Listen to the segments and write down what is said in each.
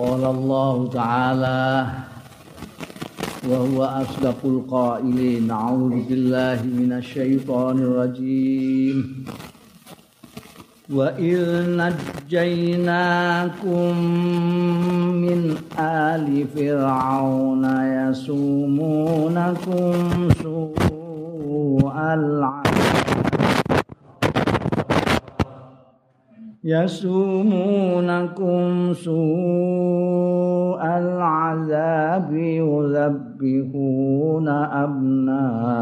قال الله تعالى وهو أصدق القائلين أعوذ بالله من الشيطان الرجيم. وإذ نجيناكم من آل فرعون يسومونكم سوء العذاب. يسومونكم سوء العذاب يذبحون أبناءكم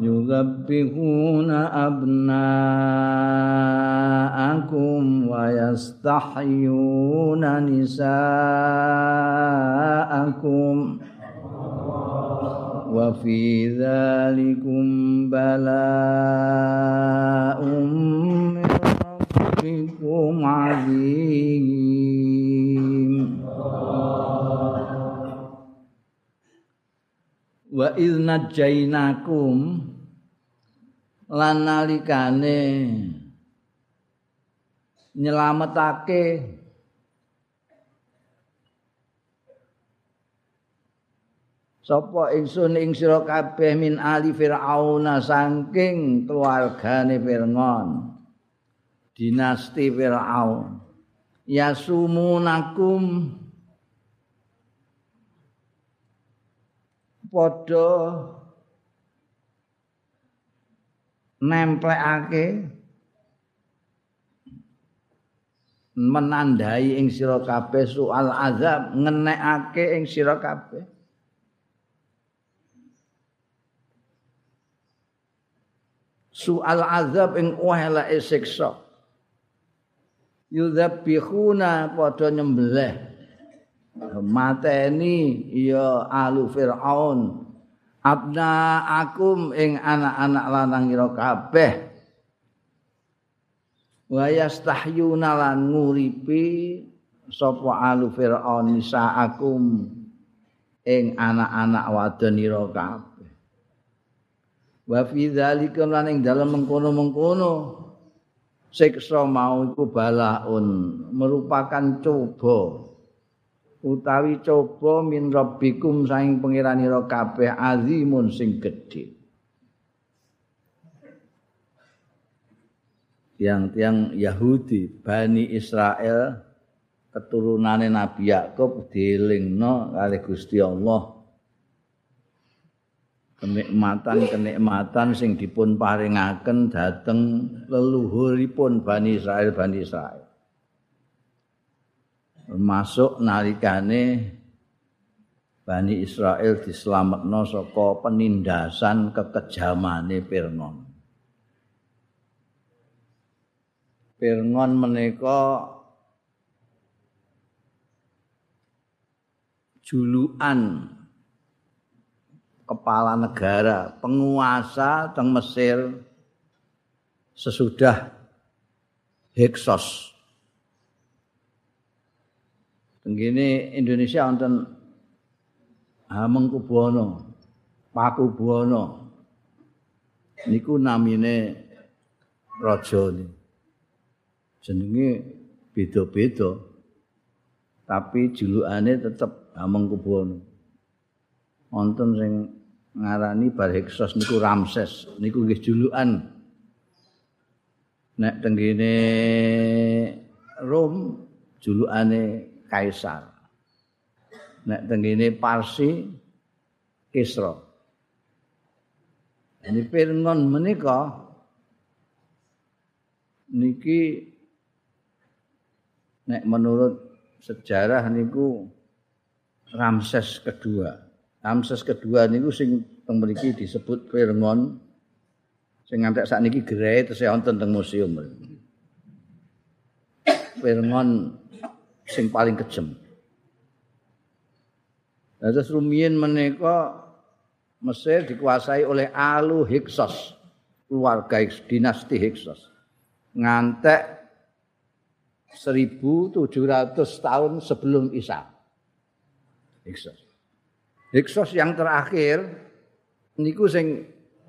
يذبحون أبناءكم ويستحيون نساءكم wa fi dzalikum bala'um min rabbikum 'adzim wa idz najainakum lan nalikane nyelametake sapa ingsun ing sira kabeh min ali fir'auna saking keluargane Fir'aun. Dinasti Fir'aun. Yasumunakum. Padha nemplekake menandai ing sira kabeh soal azab ngenekake ing sira kabeh soal azab ing wahelake siksa. Yudzabihuna padha nyembelih. Mateni ya alu fir'aun. Abna akum ing anak-anak lanang ira kabeh. Wa yastahyuna lan nguripi sapa alu fir'aun nisaakum ing anak-anak wadon ira kabeh wa fi dzalika lan ing dalem mengkono-mengkono. Siksa mau iku balaun merupakan coba. Utawi coba min rabbikum saing pangeranira kabeh azimun sing gedhe. Tiang-tiang Yahudi Bani Israel keturunane Nabi Yakub dielingno kali Gusti Allah kenikmatan-kenikmatan sing dipun paringaken dhateng leluhuripun Bani Israel Bani Israel. Termasuk nalikane Bani Israel dislametno saka penindasan kekejamane Fir'aun. Fir'aun menika julukan kepala negara, penguasa teng Mesir sesudah Heksos. Tenggini Indonesia wonten Hamengkubuwono, Pakubuwono. Niku namine raja. Jenenge beda-beda. Tapi julukane tetep Hamengkubuwono. wonten sing ngarani bar Heksos niku Ramses. Niku nggih julukan. Nek tenggene Rom julukane Kaisar. Nek tenggene Parsi Kisra. Ini Firngon menika niki nek menurut sejarah niku Ramses kedua Ramses kedua niku sing teng mriki disebut Firngon sing ngantek sakniki gerai terus wonten teng museum. Firngon sing paling kejem. Nah, terus rumiyin menika Mesir dikuasai oleh Alu Hyksos, keluarga dinasti Hyksos. Ngantek 1700 tahun sebelum Isa. Hyksos. Hiksos yang terakhir niku sing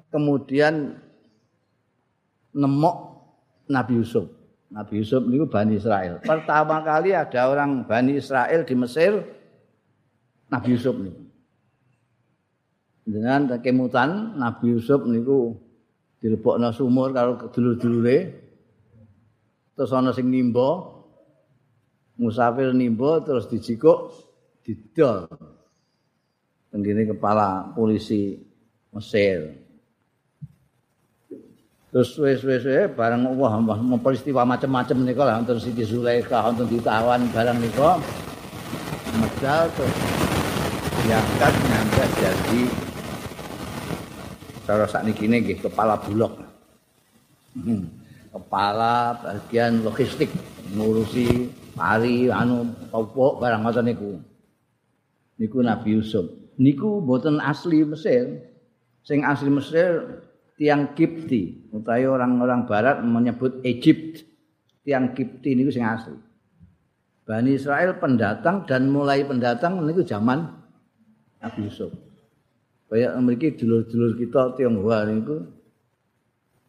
kemudian nemok Nabi Yusuf. Nabi Yusuf niku Bani Israel. Pertama kali ada orang Bani Israel di Mesir Nabi Yusuf niku. Dengan kemutan Nabi Yusuf niku dilebokno sumur karo dulur-dulure. Terus ana sing nimba musafir nimba terus dijikuk didol. Tenggene kepala polisi Mesir. Terus wis-wis bareng wah mau peristiwa macam-macam nika lah wonten Siti Zulaikha wonten ditawan barang nika medal terus diangkat nyampe jadi cara sak niki nggih kepala bulog. Hmm. Kepala bagian logistik ngurusi pari anu pupuk barang ngoten niku. Niku Nabi Yusuf. Niku mboten asli Mesir. Sing asli Mesir tiang Kipti. Utawi orang-orang barat menyebut Egypt. Tiang Kipti niku sing asli. Bani Israel pendatang dan mulai pendatang niku zaman Nabi Yusuf. Kayak memiliki dulur-dulur kita Tionghoa niku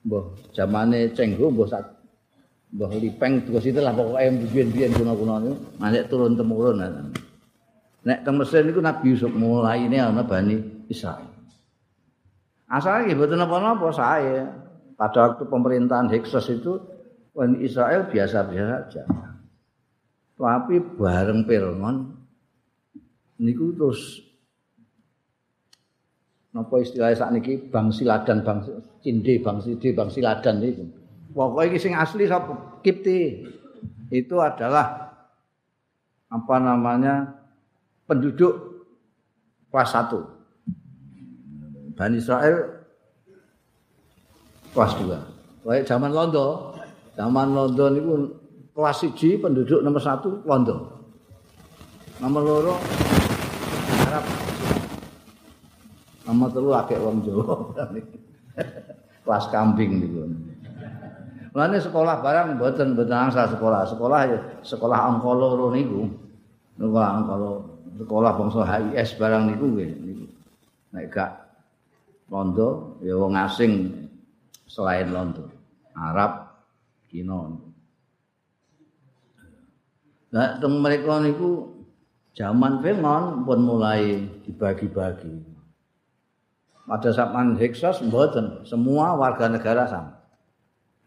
mbah zamane Cengho mbah mbah Lipeng terus itu lah pokoknya biyen-biyen kuno-kuno niku. Turun temurun nek teng Mesir niku Nabi Yusuf mulai ini ana Bani Israel Asalnya gitu apa-apa saya. Pada waktu pemerintahan Heksos itu Bani Israel biasa-biasa saja. Tapi bareng Firman niku terus napa istilahnya saat niki? Bang siladan bang cinde bang sidi bang siladan itu pokoknya ini sing asli sapa? Kipti. Itu adalah apa namanya penduduk kelas satu Bani Israel kelas 2. Kayak zaman Londo, zaman Londo niku kelas 1 penduduk nomor 1 Londo. Nomor loro Arab. Nomor telu akeh wong Jawa. kelas kambing niku. Mulane sekolah barang mboten mboten angsal sekolah. Sekolah ya sekolah angka loro niku. Sekolah angka sekolah bangsa HIS barang niku nggih niku. Nek gak Londo ya wong asing selain Londo. Arab, Cina. Nah, teng mereka niku zaman Firman pun mulai dibagi-bagi. Pada zaman Heksos mboten, semua warga negara sama.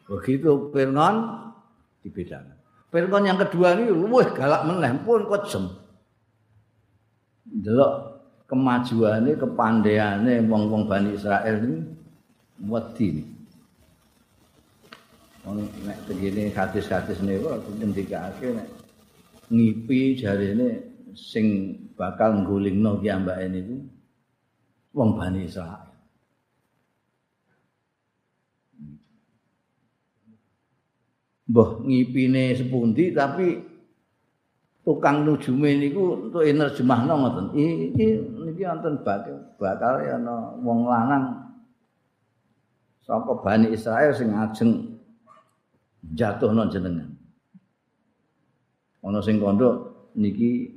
Begitu Firman dibedakan. Firman yang kedua ini luwih galak meneh pun kejem. Delok kemajuane kepandaiane wong-wong Bani Israel ini wedi. Wong nek begini hadis-hadis niku ngendikake nek ngipi jarene sing bakal nggulingno ki ambake niku wong Bani Israel. Mbah ngipine sepundi tapi tukang nujume niku untuk nerjemahno ngoten. Iki niki wonten bakal bakal ana wong lanang saka Bani Israel sing ajeng jatuhno jenengan. Ana sing kandha niki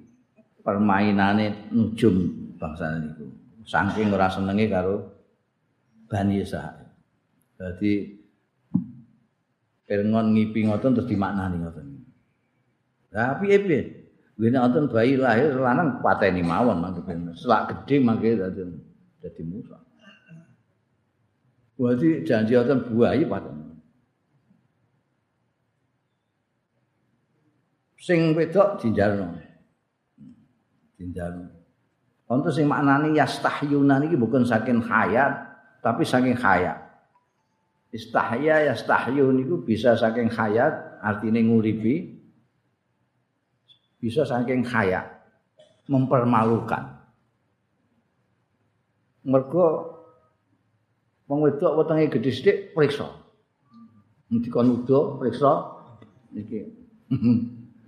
permainane nujum bangsa niku. Saking ora senenge karo Bani Israel. Dadi Pirngon ngipi ngoten terus dimaknani ngoten. Lah piye-piye? Gene wonten bayi lahir lanang pateni mawon mangke selak gedhe mangke dadi dadi musa. Berarti janji wonten buayi pateni. Sing wedok dinjalno. Dinjalno. Wonten sing maknani yastahyuna niki bukan saking hayat tapi saking hayat. Istahya yastahyu niku bisa saking hayat artine nguripi bisa saking kaya mempermalukan. Mergo wong wedok wetenge gedhe sithik priksa. Dikon udo priksa iki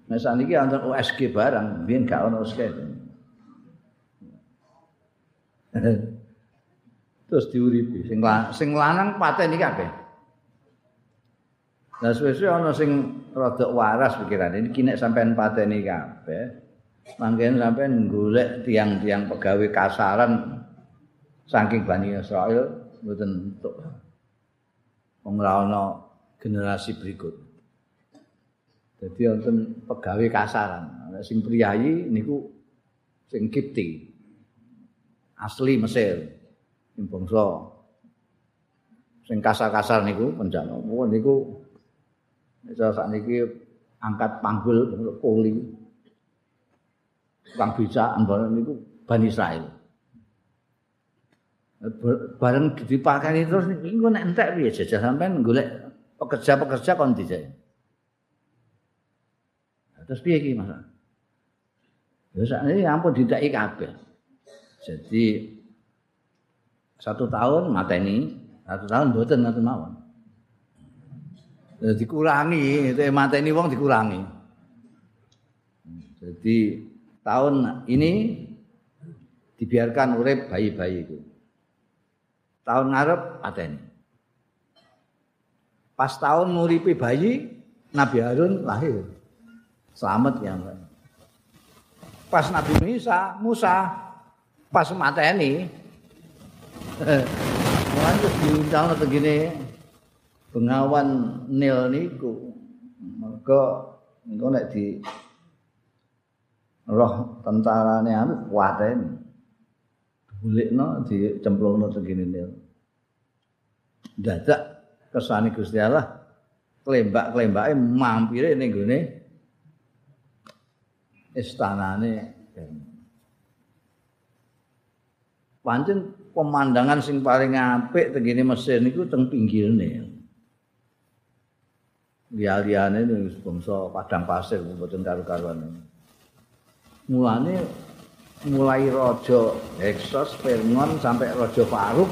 nah saniki wonten USG barang biyen gak ono USG terus diuripi. Sing sing lanang paten iki kabeh Lah suwe-suwe ana sing rada waras pikirane iki nek sampean pateni kabeh. Mangken sampean golek tiang-tiang pegawai kasaran saking Bani Israel mboten entuk. Wong generasi berikut. Jadi wonten pegawai kasaran. Sing priayi niku sing Kipti. Asli Mesir. Sing bangsa sing kasar-kasar niku penjana. niku iso sakniki angkat panggul kuli. Kang bisa niku Bani Israil. Bareng dipakai terus niku nek entek piye jajah sampean golek pekerja-pekerja kon dijaya. Terus piye iki Mas? Ya sakniki ampun didaki kabeh. Jadi satu tahun mateni, satu tahun mboten ngoten mawon. Jadi dikurangi, itu mateni wong dikurangi. Jadi tahun ini dibiarkan urip bayi-bayi itu. Tahun ngarep pateni. Pas tahun nguripi bayi, Nabi Harun lahir. Selamat ya Mbak. Pas Nabi Musa, Musa pas mateni. Terus diundang atau gini, bengawan Nil niku, maka engkau nek di roh tentara ini anu kuatin, bulik no di segini Nil. Dadak kesani Gusti Allah, kelembak kelembaknya mampir ini gini, istanane. Pancen pemandangan sing paling apik tengene Mesir niku teng pinggirne liya-liyane wis bangsa padang pasir mboten karo-karuan mulane mulai raja Heksos Firman sampai raja Faruk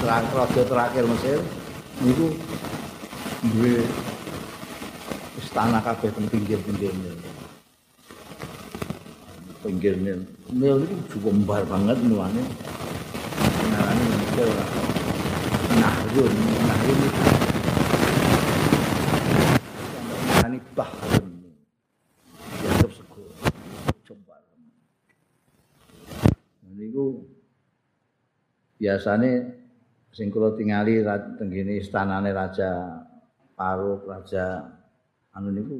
terakhir raja terakhir Mesir niku duwe istana kabeh teng pinggir-pinggirne pinggir Nil. Nil itu jumbar banget mulanya. Kenalanya Nil. Nahrun, Nahrun Ini Bahrun. Dianggap segera. Jumbar. Ini itu biasanya sing kula tingali tenggene istanane raja Paruk, raja anu niku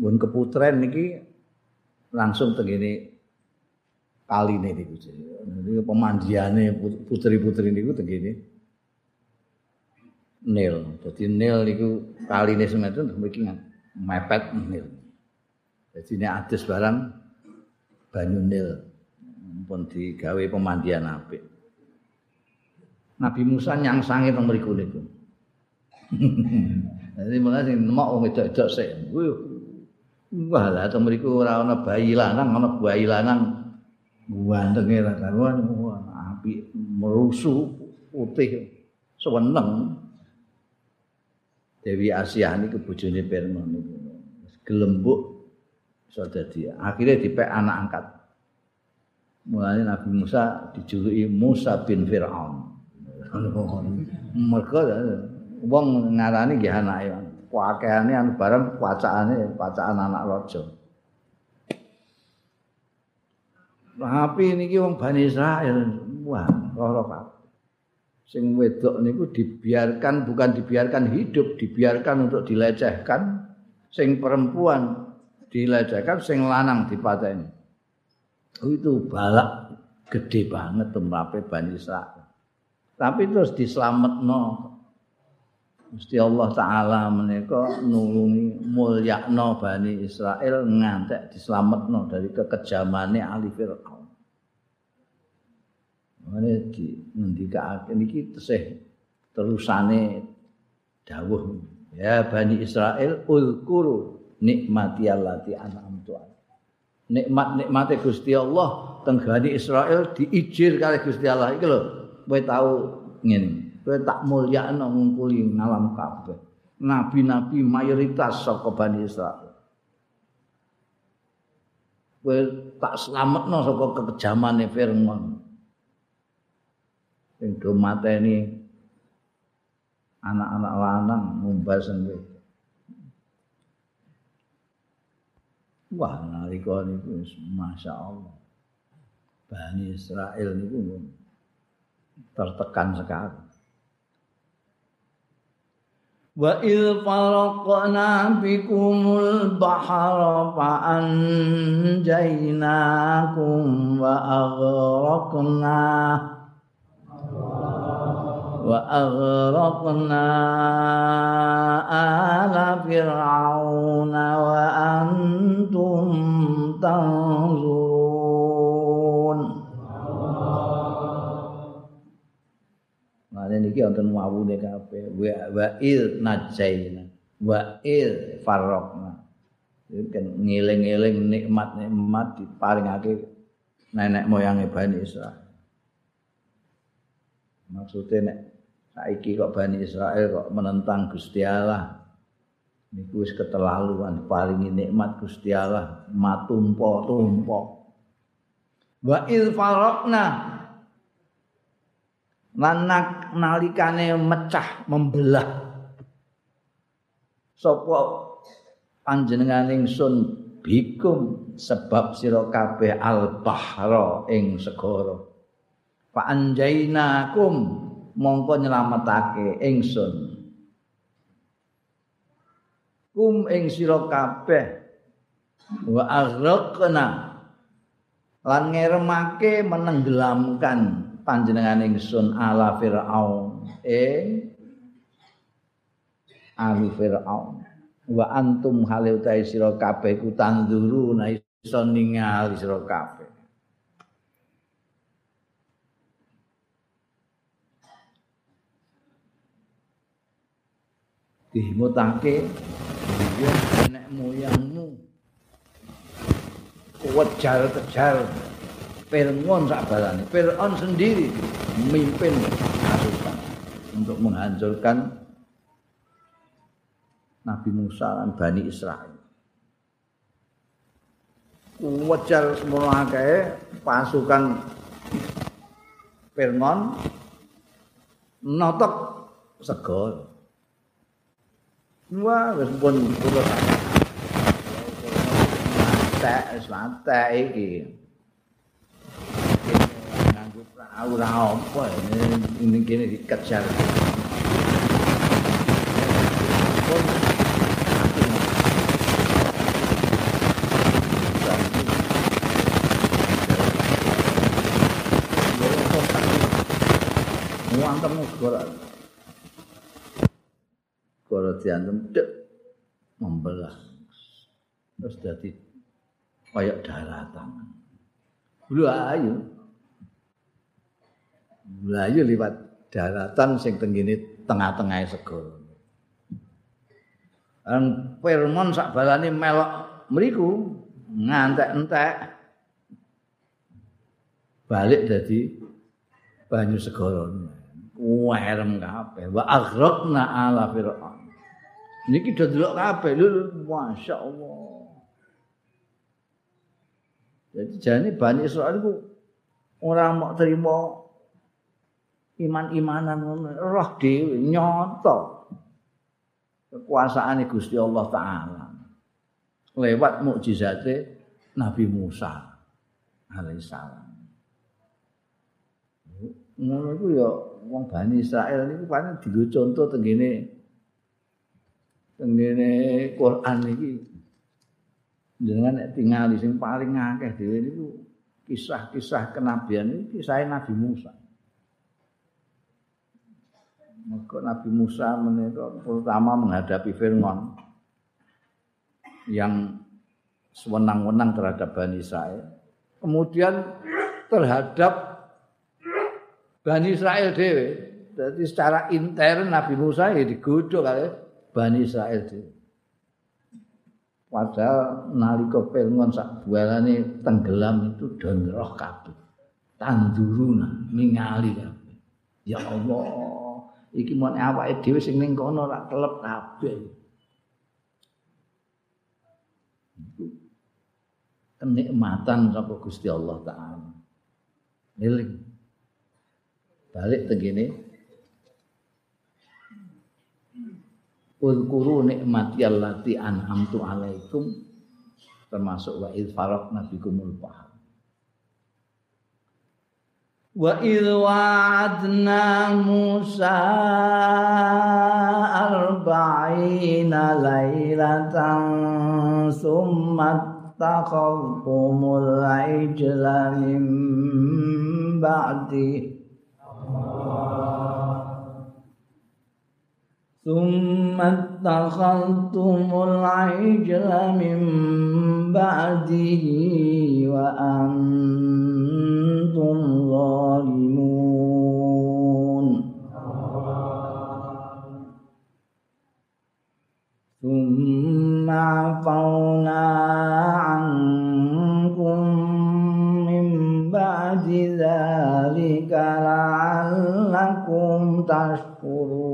mun keputren niki langsung tengene kaline niku. Niku pemandiane putri-putri niku tengene Nil. Dadi Nil niku kaline semeten mriki mepet Nil. Jadi ini adus barang banyu Nil pun digawe pemandian apik. Nabi Musa nyangsangi teng mriku niku. Jadi mulai sing nemok wong wedok-wedok sik. Wah, lah to mriku ora ana bayi lanang, ana bayi lanang gantenge ra karuan apik merusu putih seneng. Dewi Asia niku bojone Firman niku. Gelembuk iso dadi. Akhire dipek anak angkat. Mulane Nabi Musa dijuluki Musa bin Firaun. Mergo wong ngarani nggih anake. pakaiane anu bareng wacaane wacaan anak raja. Tapi niki wong Bani Israil, wah, apa. Sing wedok niku dibiarkan bukan dibiarkan hidup, dibiarkan untuk dilecehkan. Sing perempuan dilecehkan, sing lanang dipateni. Oh, itu balak gede banget tembape Bani Israil. Tapi terus dislametno Gusti Allah taala menika nulungi mulyakno Bani Israel ngantek dislametno dari kekejamane Ali Firaun. Mane di ngendikake niki tesih terusane dawuh ya Bani Israel ulkuru nikmati allati an'amtu Nikmat-nikmate Gusti Allah teng Bani Israel diijir kali Gusti Allah iki lho kowe tau ngene kowe tak mulyakno ngungkuli ngalam kabeh. Nabi-nabi mayoritas saka Bani Israil. Kowe tak slametno saka kekejamane Firman. Sing do mateni anak-anak lanang ngumbas sendiri. Wah, nalika niku Masya Allah. Bani Israel niku tertekan sekali. wa il faraqna bikumul bahra fa anjaynakum wa aghraqna wa aghraqna ala fir'auna wa antum tanzurun Mane niki wonten wawune kabeh. Wa il najaina wa il farraqna. Kan ngeling-eling nikmat-nikmat diparingake nenek moyange Bani Israil. Maksudnya saiki kok Bani Israel kok menentang Gusti Allah. Niku wis keterlaluan paringi nikmat Gusti Allah matumpo-tumpo. Wa il faraqna lan nalikane mecah membelah sapa panjenengan ingsun bikum sebab sira kabeh al-bahra ing segara fa anjainakum mongko nyelametake ingsun. Kum ing sira kabeh wa aghraqna lan ngeremake menenggelamkan panjenengan ingsun ala fir'aun ing ali fir'aun. Wa antum halu ta sira kabeh ku tanzuru na iso ningali sira kabeh dimutake ya nek moyangmu kejar kejar Fir'aun sak balane. Fir'aun sendiri memimpin pasukan untuk menghancurkan Nabi Musa dan Bani Israel. Wajar semua kayak pasukan Fir'aun notok segol. Wah, wis pun kula tak wis mate iki. ora apa ini kene dikejar Muantem negara. Diantem dek membelah. Terus jadi kayak daratan. Lu ayo. mlayu liwat daratan sing tenggene tengah-tengah segara. Ang Firmon sak balane melok mriku ngantek-entek balik dadi banyu segara. Kuwerem kabeh wa aghraqna ala fir'aun. Niki do delok kabeh lho masyaallah. Jadi jane Bani Israil iku ora mau terima iman-imanan roh dhewe nyata kekuasaan Gusti Allah taala lewat mukjizate Nabi Musa alaihissalam ngono iku ya wong Bani Israil niku paling digo contoh tengene tengene Quran iki dengan tinggal di sing paling akeh dhewe niku kisah-kisah kenabian iki kisah Nabi Musa Maka Nabi Musa menika pertama menghadapi Fir'aun yang sewenang-wenang terhadap Bani Israel. Kemudian terhadap Bani Israel dewe. Jadi secara intern Nabi Musa ya digodok kali Bani Israel dewe. Padahal nalika Fir'aun sak bualane tenggelam itu don kabeh. Tanduruna ningali kabeh. Ya Allah, iki mon awake dhewe sing ning kono ora kelep kabeh. kenikmatan sapa Gusti Allah taala. Eling. Balik tegene. Ulkuru nikmati allati an'amtu alaikum termasuk wa id faraq nabikumul bahar. Wa idh wa'adna Musa arba'ina lailatan summa takhawtumul ijla min ba'di ثم اتخذتم العجل من بعده وأنتم ظالمون. ثم عفونا عنكم من بعد ذلك لعلكم تشكرون.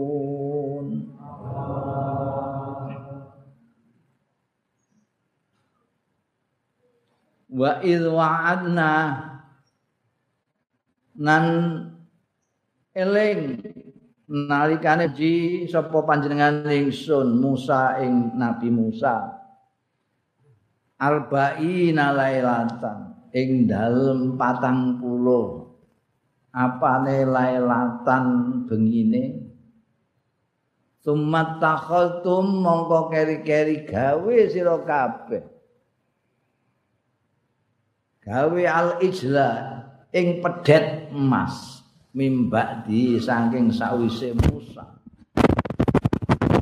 Wa id wa'adna. Nan eling nalikane ji sapa panjenengan ingsun Musa ing Nabi Musa. Arba'ina lailatan ing dalem patang puluh. Apane lailatan bengine? Sumat takhaltum mongko keri-keri gawe sira kabeh gawe al ijla ing pedet emas mimbak di saking sawise Musa.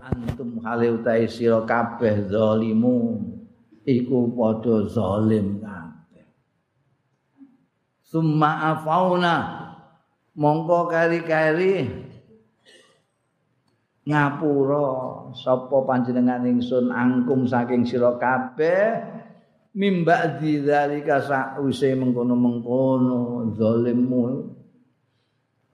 Antum hale utahe sira kabeh zalimu iku padha zalim kabeh. Summa afauna mongko kari-kari ngapura sapa panjenengan ingsun angkum saking sira kabeh mimba dzalika sakwise mengkono-mengkono zalimmu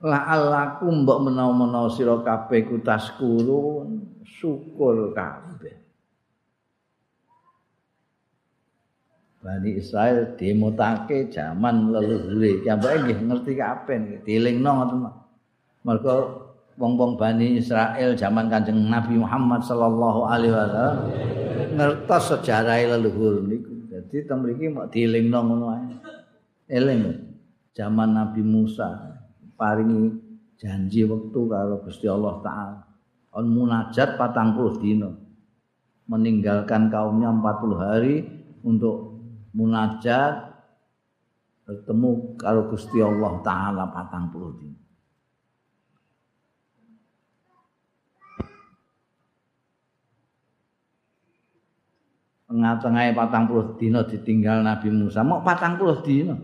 la alakum mbok menawa-menawa sira kabeh ku taskurun syukur kabeh Bani Israel dimutake zaman leluhure. Jambake nggih ngerti kabeh. Dilingno ngoten. Mergo wong-wong Bani Israel zaman Kanjeng Nabi Muhammad sallallahu alaihi wasallam ngertos sejarah leluhur niku. Jadi teng mriki mok dielingno ngono. Eling zaman Nabi Musa paringi janji wektu karo Gusti Allah taala. On munajat patang puluh dino. Meninggalkan kaumnya 40 hari untuk munajat bertemu karo Gusti Allah taala patang puluh patang puluh dino ditinggal Nabi Musa. Patang puluh dino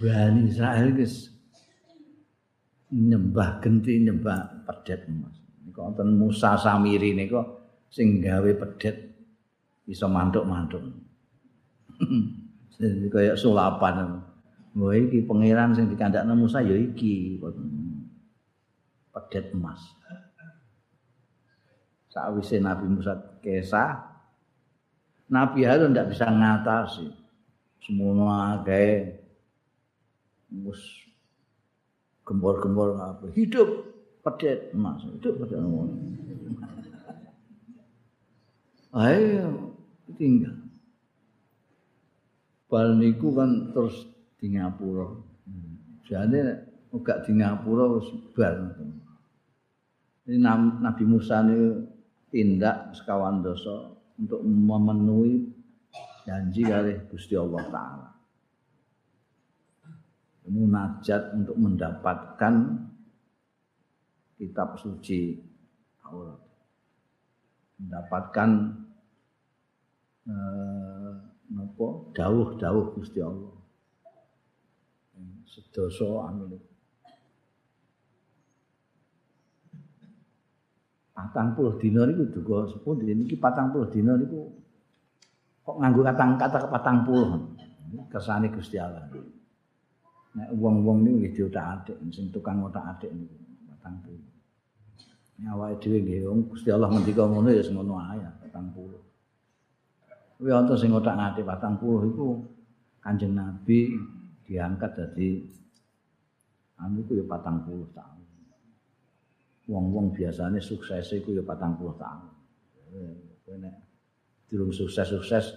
Bani Israel guys nyembah genti nyembah pedet emas ini kok Musa Samiri ini kok sing gawe pedet bisa mantuk-mantuk. Jadi kayak sulapan. Wah iki pangeran sing dikandakno Musa ya iki pedet emas. Sawise Nabi Musa kesah Nabi Harun tidak bisa ngatasi. Semua kayak mus gembor-gembor apa hidup pedet mas. Hidup pedet mas ayo tinggal bal niku kan terus di Ngapura. Jadi enggak di Ngapura wis bar ini Nabi Musa ini tindak sekawan dosa untuk memenuhi janji kali Gusti Allah taala. Munajat untuk mendapatkan kitab suci Taurat. Mendapatkan eh, dawuh-dawuh Gusti Allah. Sedoso amin. Patang puluh dino niku juga sepun ini patang puluh dino niku kok nganggu kata kata patang puluh. Kesani gusti Allah. Nek wong wong ini wis diotak adik sing tukang otak adik niku patang puluh. Dhewe nggih wong gusti Allah ngendika ngono ya ngono ae patang puluh. Kuwi wonten sing otak adik patang puluh iku kanjeng nabi diangkat jadi anu ku ya patang puluh tahun wong-wong biasane sukses iku ya 40 tahun. Kowe nek durung sukses-sukses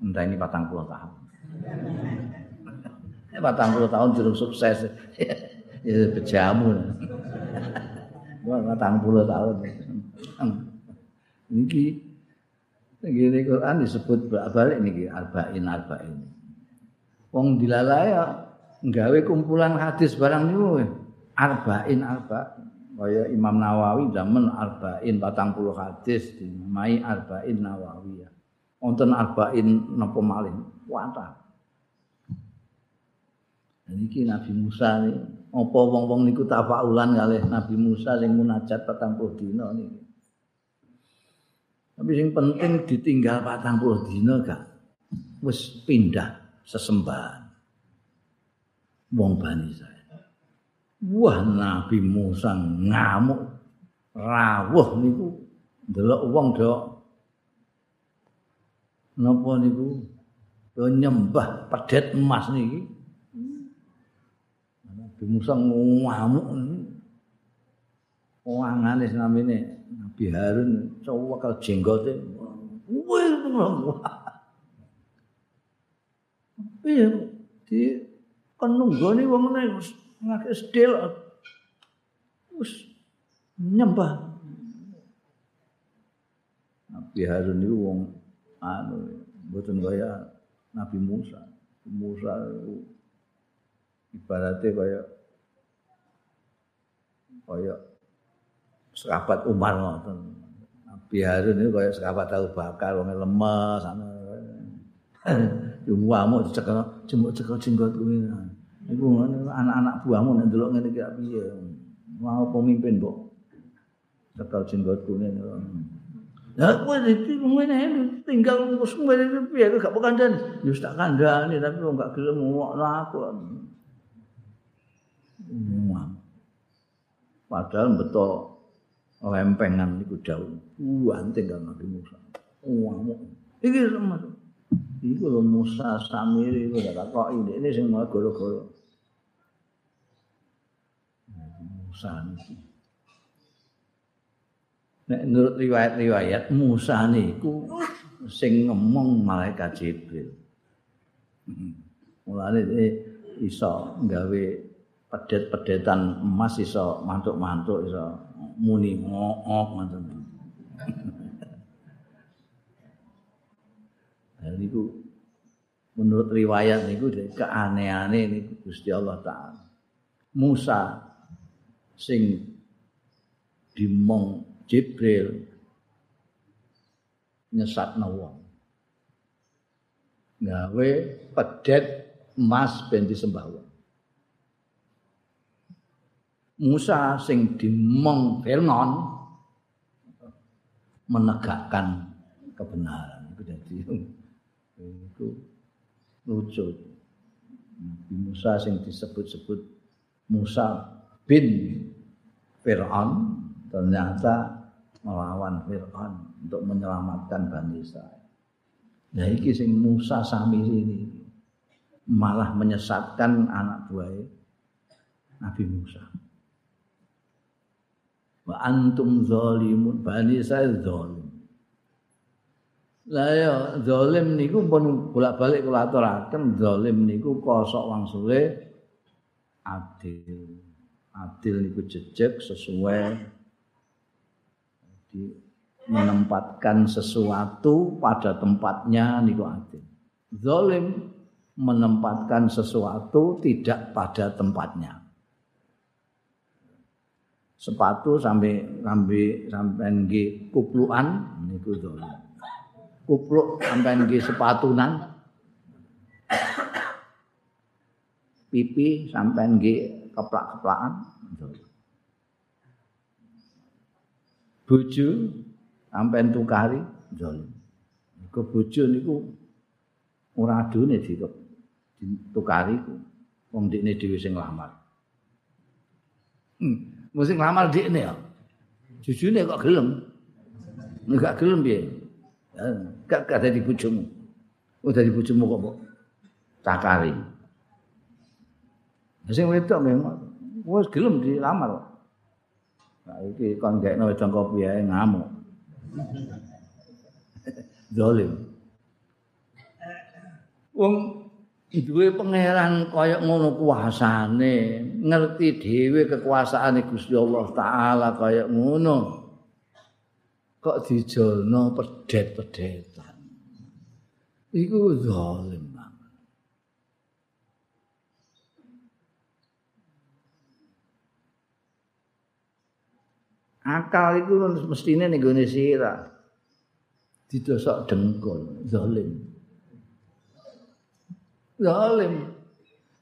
enteni 40 tahun. patang puluh tahun durung sukses. ya bejamu. patang puluh tahun. Niki Niki Quran disebut balik niki arba'in arba'in. Wong dilalai ya nggawe kumpulan hadis barang niku arba'in arba'in. Kaya Imam Nawawi zaman arba'in patang puluh hadis dinamai arba'in Nawawi ya. Wonten arba'in napa malih kuatah. Niki Nabi Musa nih, apa wong-wong niku tafaulan kalih Nabi Musa sing munajat 40 dina niki. Tapi sing penting ditinggal 40 dina gak wis pindah sesembahan. Wong Bani saya. Wah Nabi Musa ngamuk. Rawuh niku. Ndelok wong do napa niku? Do nyembah pedet emas niki. Nabi Musa ngamuk wangane namine Nabi Harun cowok jenggote. Iya, di penunggone wong ngene ngake sedel wis nyembah Nabi Harun itu wong anu mboten kaya Nabi Musa. Musa itu ibaratnya kaya kaya sekabat Umar ngoten. Nabi Harun itu kaya sekabat tahu bakar wong lemes ana. Yuwamu dicekel jembuk-cekel jenggot kuwi. Iku anak-anak buahmu nek ndelok ngene iki piye. Mau pemimpin kok. Cekel jenggot kuwi. Lah kowe iki ngene tinggal wis ngene piye gak pekandani. Ya tak kandhani tapi kok gak gelem ngokno aku. Padahal betul lempengan itu daun. Buan tinggal Nabi Musa. Wah, ini sama. Iku lho Musa Samiri itu ada kok ini. Sing mau goro-goro. Musa ini. Nek menurut riwayat-riwayat Musa niku sing ngomong malaikat Jibril. Mulane iso gawe pedet-pedetan emas iso mantuk-mantuk iso muni ngok ngoten. Jadi itu menurut riwayat niku keanehannya ini Gusti Allah Taala. Musa sing dimong Jibril nyesat wong. Gawe pedet emas ben disembah wong. Musa sing dimong Fir'aun menegakkan kebenaran itu jadi itu lucu Nabi Musa sing disebut-sebut Musa bin Fir'aun ternyata melawan Fir'aun untuk menyelamatkan Bani Israel. Nah iki sing Musa sami ini malah menyesatkan anak buah Nabi Musa. wa antum zalimun bani saya zalim lah ya zalim niku pun bolak-balik kula aturaken zalim niku kosok wangsule adil adil niku jejeg sesuai di menempatkan sesuatu pada tempatnya niku adil zalim menempatkan sesuatu tidak pada tempatnya sepatu sampai sampai sampai nggih kuplukan niku dolan. Kupluk sampai nggih sepatunan. Pipi sampai nggih keplak-keplakan. Bojo sampai tukari dolan. Ke bojo niku ora adune ditukari ku. Wong dikne dhewe sing lamar. Hmm. mesti ngamal dik ini ya. Jujurnya kok gelem. Enggak gelem piye? Gak gak dadi bojomu. Udah di bojomu kok kok cakari. Sing wedok memang wis gelem dilamar. Nah, iki kon gekno wedang kopi ae ngamuk. Zalim. Wong duwe pangeran kaya ngono kuasane ngerti dhewe kekuasaane Gusti Allah taala kaya ngono kok dijono pedet-pedetan iku zalim akal itu mestine ning gone sira didosok dengkul zalim zalim.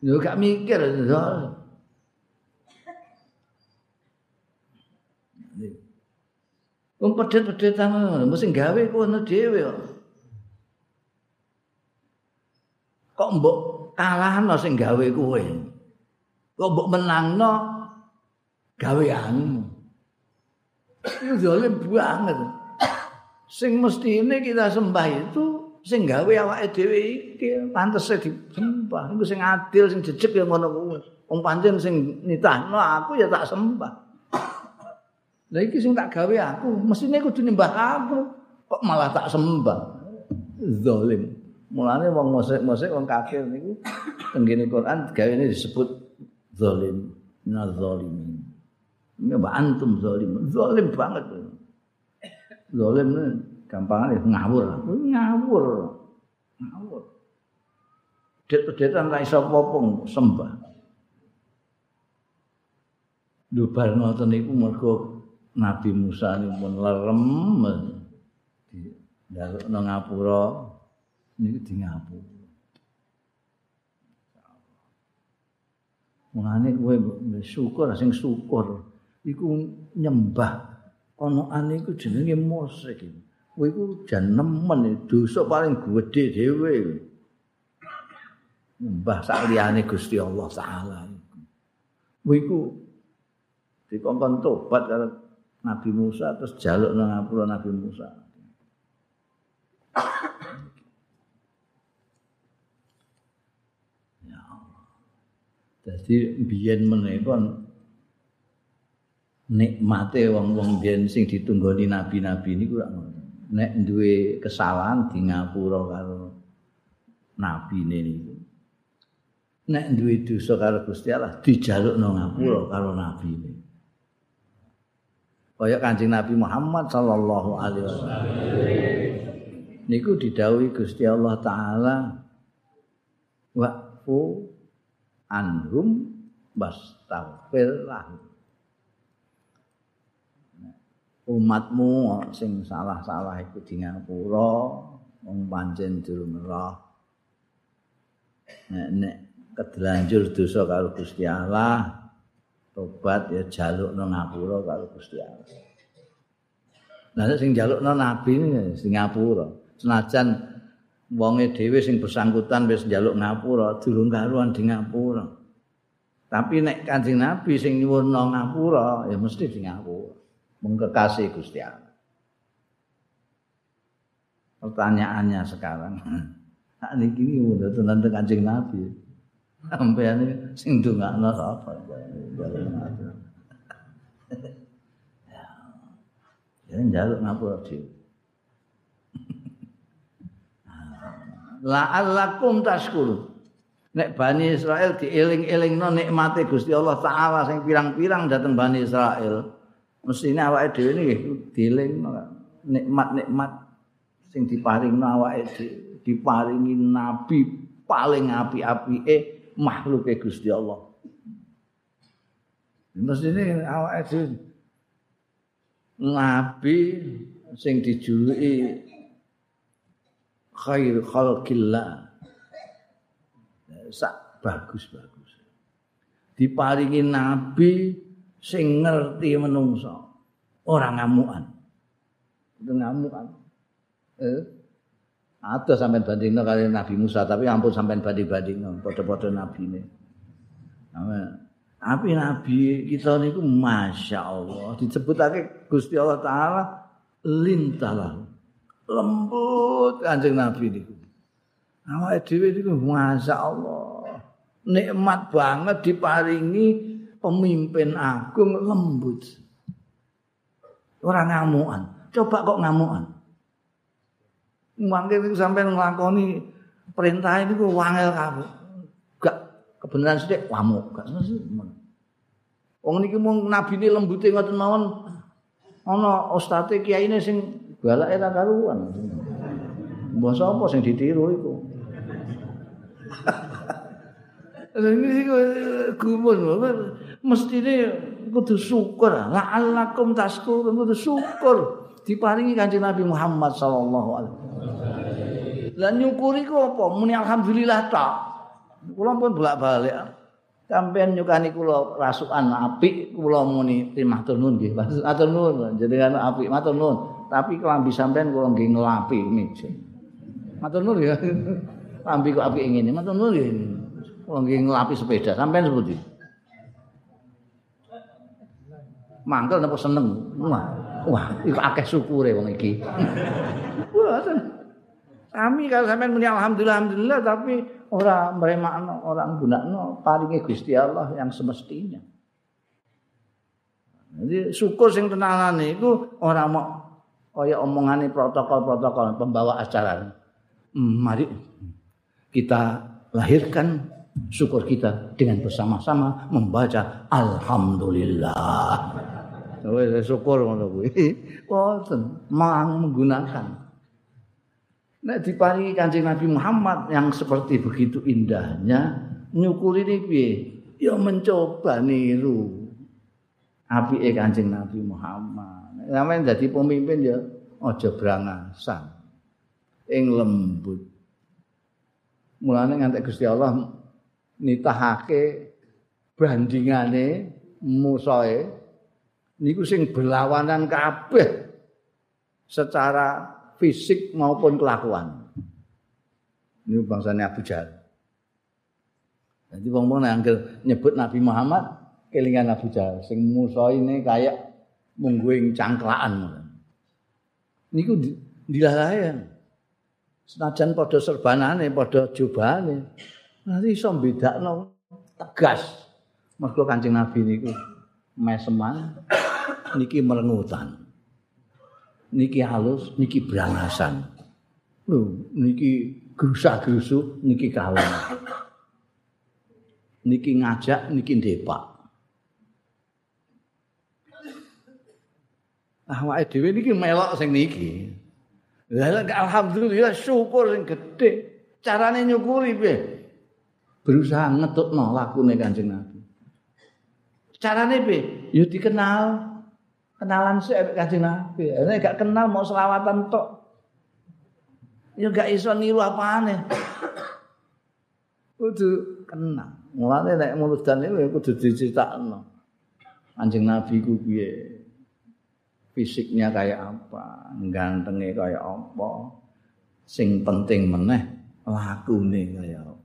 Yo gak mikir zalim. Wong pedet-pedetan mesti gawe kono dhewe kok. Kok mbok kalahno sing gawe kowe. Kok mbok menangno gaweanmu. Itu zalim banget. Sing mesti ini kita sembah itu sing gawe awake dhewe iki pantese disembah. Iku sing adil sing jejeg ya ngono kuwi. Wong pancen sing nitahno aku ya tak sembah. Lha iki sing tak gawe aku mestine kudu nyembah aku. Kok malah tak sembah? Zalim. Mulane wong mosek-mosek wong kafir niku tenggene Quran gawe ini disebut zalim. Na zalimin ini antum zalim. Zalim banget. Zalim gampang aja ngawur. Ngawur. Ngawur. Det-detan ra iso popong sembah. Dubar ngoten niku mergo Nabi Musa niku pun lerem. Di nang ngapura. Niku di ngapura. Mulane kowe syukur sing syukur iku nyembah. Ane iku jenenge musyrik kowe iku jan nemen dosa paling gedhe dhewe. Mbah sak liyane Gusti Allah taala kowe iku dikongkon tobat karo Nabi Musa terus jaluk nang ngapura Nabi Musa. Ya jadi biyen menika nikmate wong-wong biyen sing ditunggoni nabi-nabi niku ora ngono. Nek duwe kesalahan di ngapura karo nabi niku. Nek duwe dosa karo Gusti Allah dijalukno ngapura karo nabi ini kaya Kanjeng Nabi Muhammad sallallahu alaihi wasallam. Niku didhawuhi Gusti Allah taala wa'fu anhum bastaghfir lahum umatmu sing salah-salah iku di ngapura wong pancen durung roh nek nek kedelanjur dosa karo Gusti Allah tobat ya jalukno ngapura karo Gusti Allah. Nah sing jalukno nabi sing ngapura. Senajan wonge dhewe sing bersangkutan wis njaluk ngapura durung karuan di ngapura. Tapi nek kanjeng nabi sing nyuwunno ngapura ya mesti di ngapura mengkekasih Gusti Allah. Pertanyaannya sekarang, nak niki iki udah tenan Kanjeng Nabi. Sampeyan sing ndongakno apa? Ya. Njaluk ngapura dhewe. La'allakum tashkurun. Nek Bani Israel dieling-elingno nikmate Gusti Allah taala sing pirang-pirang dateng Bani Israel. Mestine awake dhewe niki dieling nikmat-nikmat sing diparingno awake diparingi nabi paling api-apike makhluke Gusti Allah. Mestine awake dhewe nabi sing dijuluki khair khalqillah. Sak bagus-bagus. Diparingi nabi sing ngerti menungso ora ngamukan. Itu ngamukan. Eh? Ada sampai bandingno kali Nabi Musa tapi ampun sampai banding-bandingno padha-padha nabi ini tapi nabi kita niku masya Allah disebutake Gusti Allah Taala lintalah. Lembut kanjeng nabi niku. Awake dhewe niku masya Allah nikmat banget diparingi pemimpin agung lembut. Orang ngamuan. Coba kok ngamuan. Mangke niku sampean nglakoni perintah niku wangel kabeh. kebenaran sithik lamuk gak sesuk wong niki mung nabine lembute ngoten mawon ana ustate kiyaine sing balake ra karuan mbah sapa sing ditiru iku Ini gumun, mestine kudu syukur. La'allakum taskurun kudu syukur diparingi Kanjeng Nabi Muhammad sallallahu alaihi wasallam. Lah nyukuri ku apa? Muni alhamdulillah tak. Kula pun bolak-balik. Sampeyan nyukani kula rasukan apik, kula muni terima nuwun nggih. Matur nuwun jenengan apik, matur nuwun. Tapi kelambi sampeyan kula nggih ngelapi meja. Matur nuwun ya. Lambi kok apik ngene, matur nuwun nggih. Wong nggih nglapi sepeda, sampean sepundi? Mangkel napa seneng? Wah, wah iku akeh syukure wong iki. Kami kalau sampean muni alhamdulillah alhamdulillah tapi ora mremakno, ora nggunakno paringe Gusti Allah yang semestinya. Jadi syukur sing tenanane iku ora mau kaya omongane protokol-protokol pembawa acara. Hmm, mari kita lahirkan syukur kita dengan bersama-sama membaca alhamdulillah. Wis syukur ngono kuwi. Wonten mang menggunakan. Nek diparingi Kanjeng Nabi Muhammad yang seperti begitu indahnya, nyukuri ini piye? Ya mencoba niru apike Kanjeng Nabi Muhammad. Namanya jadi pemimpin ya aja brangasan. Ing lembut. Mulane ngantek Gusti Allah nitahake bandingane musae niku sing berlawanan kabeh secara fisik maupun kelakuan. Ini bangsane Abu Jahal. Jadi wong-wong anggere nyebut Nabi Muhammad kelingan Abu Jahal sing musa ini kayak mungguing cangklaan. Niku dilalayan. Senajan padha serbanane, padha jubahane. Nanti iso bedakno tegas. Mergo Kanjeng Nabi niku meseman niki merengutan. Niki halus, niki brangasan. Lho, niki grusah-grusu, niki kalem. Niki ngajak, niki ndepak. Awake dhewe niki melok sing niki. Lah alhamdulillah syukur sing gedhe. Carane nyukuri piye? Berusaha ngetutno lakune Kanjeng Nabi. Carane piye? Ya dikenal. Kenalan sik Kanjeng Nabi. Nek gak kenal mau selawatan tok. Ya gak iso niru apane. Kudu kenal. Mulane nek muludan iku kudu diceritakno. Kanjeng Nabi ku piye? Fisiknya kayak apa? Gantengnya kayak apa? Sing penting meneh lakune kayak apa?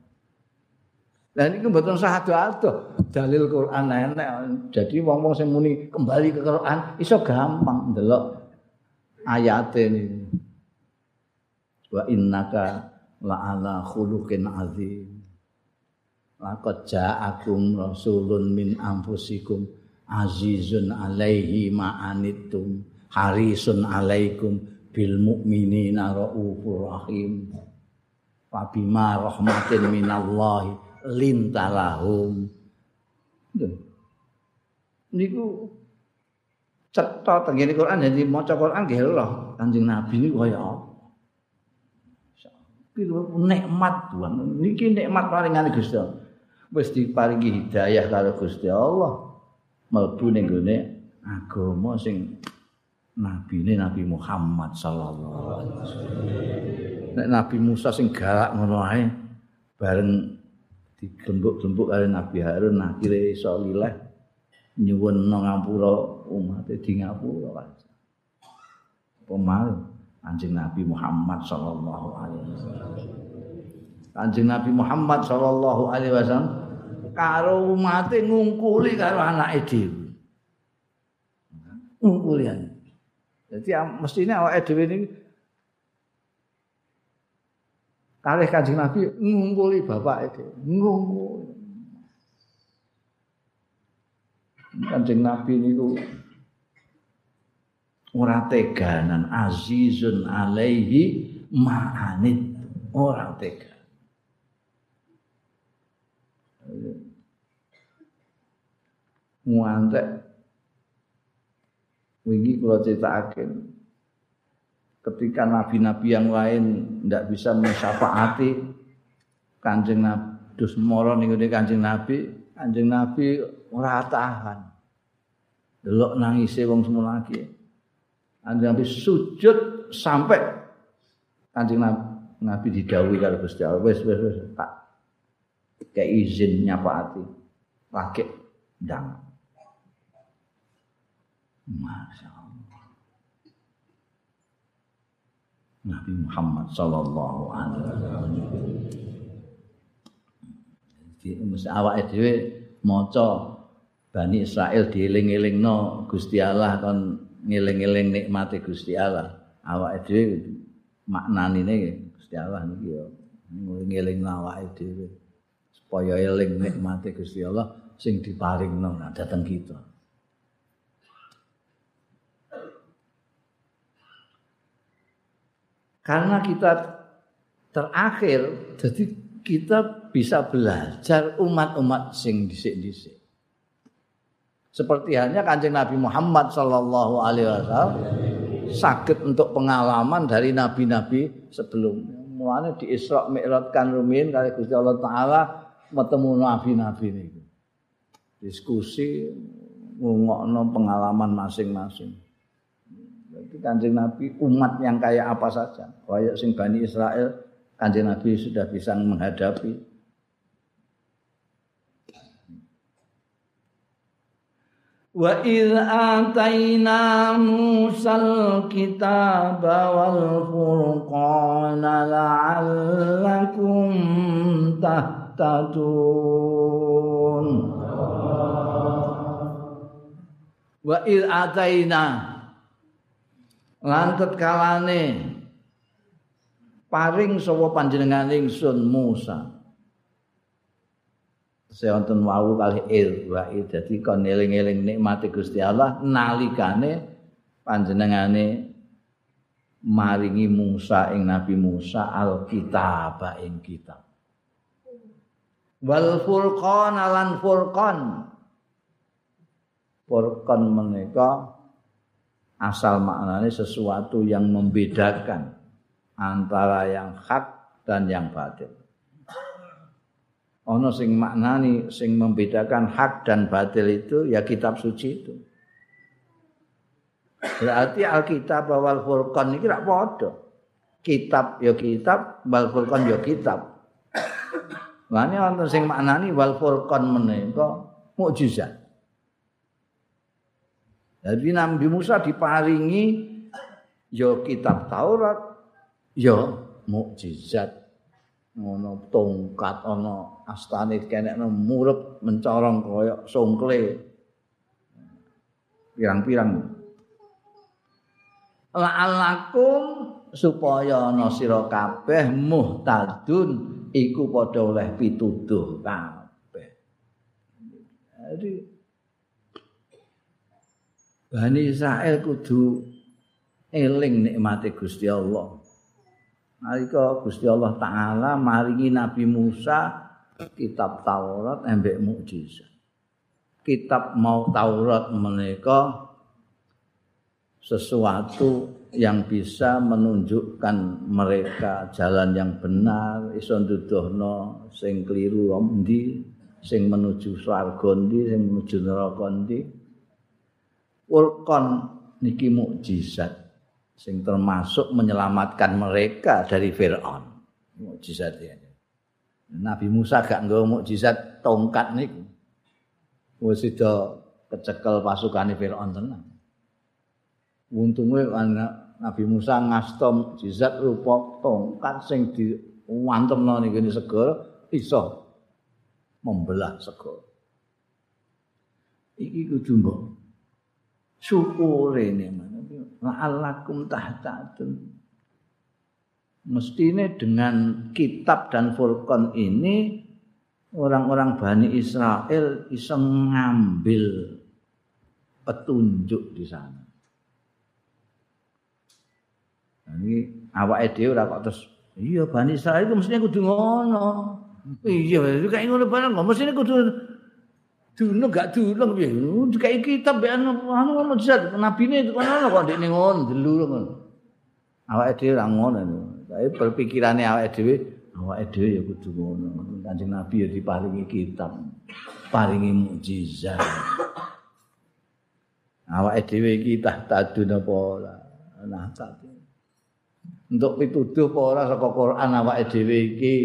Lah niku mboten sahado-ado. Dalil Quran enek. Jadi wong-wong sing muni kembali ke Quran iso gampang ndelok ayate niku. Wa innaka la'ala khuluqin azim. Laqad ja'akum rasulun min anfusikum azizun alaihi ma'anittum harisun alaikum bil mu'minina raufur rahim. Fabima rahmatin minallahi lintalahum. Niku cetha tengene Quran jadi maca Quran nggih lho Kanjeng Nabi niku kaya apa? nikmat Tuhan. Niki nikmat paringane Gusti Allah. Wis diparingi hidayah karo Gusti Allah. Mlebu ning gone agama sing nabine Nabi Muhammad sallallahu alaihi wasallam. Nek Nabi Musa sing galak ngono ae bareng digembuk-gembuk karo Nabi Harun akhire iso lileh nyuwun ngapura umat di ngapura kan. Pemal Kanjeng Nabi Muhammad sallallahu alaihi wasallam. Kanjeng Nabi Muhammad sallallahu alaihi wasallam karo umate ngungkuli karo anake dhewe. Ngungkulian. Jadi mestinya awake dhewe ini kalih Kanjeng Nabi ngumpuli bapak itu, ngumpuli. Kanjeng Nabi niku ora teganan azizun alaihi ma'anit ora tega. Muantek wingi kula critakake ketika nabi-nabi yang lain ndak bisa mensyafaati Kanjeng Nabi dus mara ning Kanjeng Nabi, Kanjeng Nabi ora tahan. Delok nangise wong semua lagi. Kanjeng Nabi sujud sampai Kanjeng Nabi, Nabi didhawuhi karo Gusti Allah, wis wis wis tak kayak izin nyapaati. Lagi ndang. Masya Allah. Nabi Muhammad sallallahu alaihi wasallam. Dhewe maca Bani Israel dieling-elingno Gusti Allah kon ngeling-eling nikmate Gusti Allah. Awake dhewe maknanine Gusti Allah niki ya ngeling-elingno awake dhewe supaya eling nikmate Gusti Allah sing diparingno dateng kita. Karena kita terakhir jadi kita bisa belajar umat-umat sing dhisik-dhisik seperti halnya kanjeng Nabi Muhammad Sallallahu Alaihi Wasallam sakit untuk pengalaman dari nabi-nabi sebelumnya. Mulanya di Isra Mi'raj kan rumin kali Gusti Allah Taala bertemu nabi-nabi ini. Diskusi ngomongno pengalaman masing-masing. Jadi kanjeng Nabi umat yang kayak apa saja. Kayak sing Bani Israel, kanjeng Nabi sudah bisa menghadapi. Wa idh ataina Musal kitab wal furqana la'allakum tahtadun. Wa idh ataina lantet kalane. Paring sapa panjenengan ingsun Musa. Sewonten wau kali il wa dadi kon eling-eling nikmate Gusti Allah nalikane panjenengane maringi Musa ing Nabi Musa alkitab ing kitab. Wal furqan lan furqan. Furqan menika asal maknanya sesuatu yang membedakan antara yang hak dan yang batil. Ono sing maknani sing membedakan hak dan batil itu ya kitab suci itu. Berarti Alkitab wal Furqan ini tidak padha. Kitab ya kitab, wal Furqan ya kitab. Lane wonten sing maknani wal Furqan menika mukjizat. Jadi Nabi Musa diparingi ya kitab Taurat, ya mukjizat. Ono tongkat, ono astane kenek murup mencorong koyok songkle. Pirang-pirang. La'alakum supaya ana sira kabeh muhtadun iku padha oleh pituduh kabeh. Jadi Bani Israel kudu eling nikmate Gusti Allah. Nalika Gusti Allah taala maringi Nabi Musa kitab Taurat embek mukjizat. Kitab mau Taurat menika sesuatu yang bisa menunjukkan mereka jalan yang benar iso nduduhno sing kliru endi sing menuju swarga endi sing menuju neraka endi Furqan niki mukjizat sing termasuk menyelamatkan mereka dari Firaun. Mukjizat ya. Nabi Musa gak nggawa mukjizat tongkat niku. Wis sida kecekel pasukane Firaun tenan. Untunge Nabi Musa ngasta mukjizat rupa tongkat sing diwantemno niku segara iso membelah segara. Iki kudu mbok syukure nikmat la'allakum tahtadun mestine dengan kitab dan Furqan ini orang-orang Bani Israel bisa mengambil petunjuk di sana. Ini awake dhewe ora kok terus iya Bani Israel itu mestinya kudu ngono. Iya, kayak ngono barang kok mesti kudu Duno gak duno piye? Kayak kitab ya anu anu mujizat nabine itu kan ono kok ndekne ngono delu ngono. Awake dhewe ra ngono. Tapi berpikirane awake dhewe, awake dhewe ya kudu ngono. Kanjeng Nabi ya diparingi kitab, paringi mujizat. Awake dhewe iki tahtadun apa ora? Nah, tak. Untuk pituduh ora saka Quran awake dhewe iki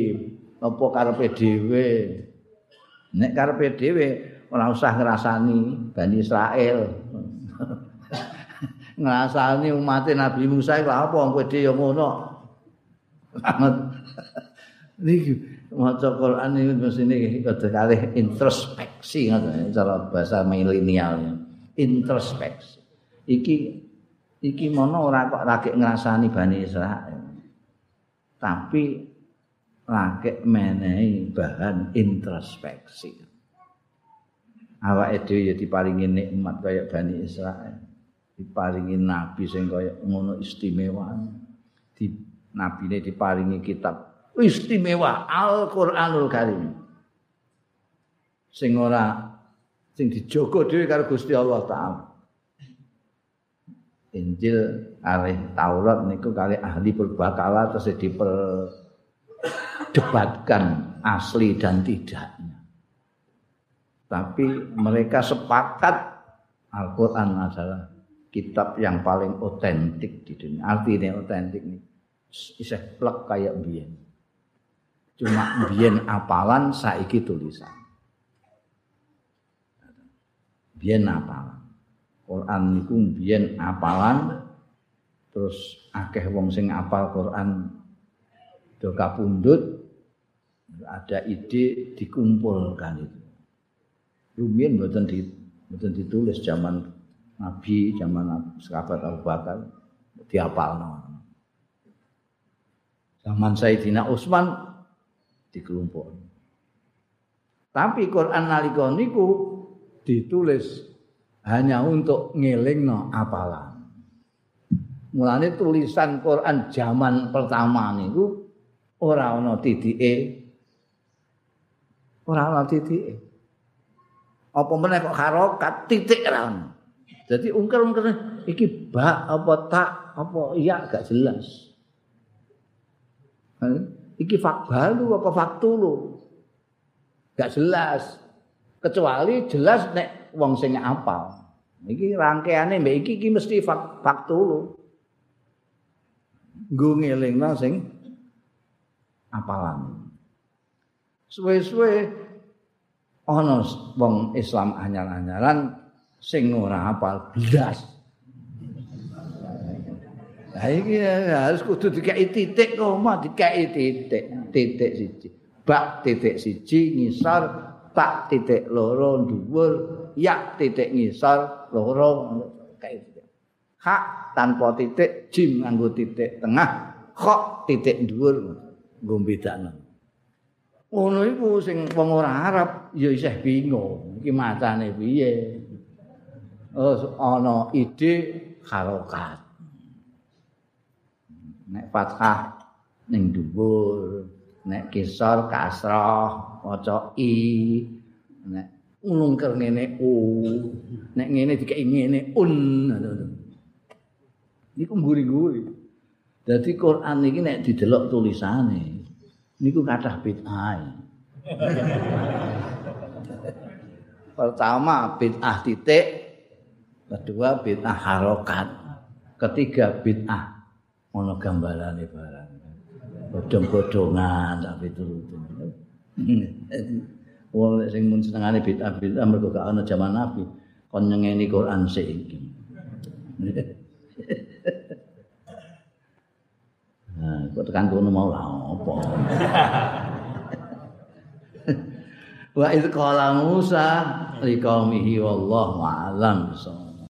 apa karepe dhewe? Nek karepe dhewe ora usah ngrasani Bani Israel. ngrasani umat Nabi Musa iku apa kowe dhewe ya ngono. Niki maca Quran iki mesine kudu kalih introspeksi ngoten cara bahasa milenial. Introspeksi. Iki iki mono ora kok lagi ngrasani Bani Israel. Tapi lagi menehi bahan introspeksi. Awake dhewe ya diparingi nikmat kaya Bani Israel. Diparingi nabi sing kaya ngono istimewa. Di nabine diparingi kitab istimewa Al-Qur'anul Karim. Sing ora sing dijogo dhewe karo Gusti Allah taala. Injil kali Taurat niku kali ahli berbakala terus diperdebatkan asli dan tidaknya. Tapi mereka sepakat Al-Quran adalah kitab yang paling otentik di dunia. Artinya otentik ini iseh plek kayak biyen. Cuma biyen apalan saiki tulisan. Biyen apalan. Quran niku biyen apalan terus akeh wong sing apal Quran do kapundhut ada ide dikumpulkan itu. Rumiyin mboten di mboten ditulis zaman Nabi, zaman sahabat Abu Bakar diapalno. Zaman Sayyidina Utsman dikelompok. Tapi Quran nalika niku ditulis hanya untuk ngelingno apalan. Mulane tulisan Quran zaman pertama niku ora ana titike. Ora ana titike. Apa meneh kok harokat titik ra ono. Dadi ungker-ungker iki ba apa tak apa iya gak jelas. Iki fak balu apa faktulu. Gak jelas. Kecuali jelas nek wong sing apal. Iki rangkeane mbek iki iki mesti fak faktulu. Nggo ngelingno sing apalan. Suwe-suwe ana wong Islam anyar-anyaran sing ora hafal blas. Lah iki harus kudu dikai titik koma dikai titik, titik siji. Bak titik siji ngisor tak titik loro dhuwur, ya titik ngisor loro gitu. Hak tanpa titik, jim nganggo titik tengah, kok titik dhuwur nggo bedakno. Ngono iku sing wong ora Arab ya isih bingung. Iki macane piye? Oh ana ide harokat. Nek fathah ning dhuwur nek kisor kasrah maca i nek ngungker ngene u nek ngene dikek ngene un. Niku mburi-mburi. Dadi Quran iki nek didelok tulisane niku kathah bid'ah. Pertama bid'ah titik, kedua bid'ah harokat, ketiga bid'ah ono gambarane barang. Bodong-bodongan tapi turut. Wong sing mun senengane bid'ah bid'ah mergo gak ana jaman Nabi, kon nyengeni Quran sik iki. Kok tekan kono mau lah apa? Wa iz qala Musa liqaumihi wallahu a'lam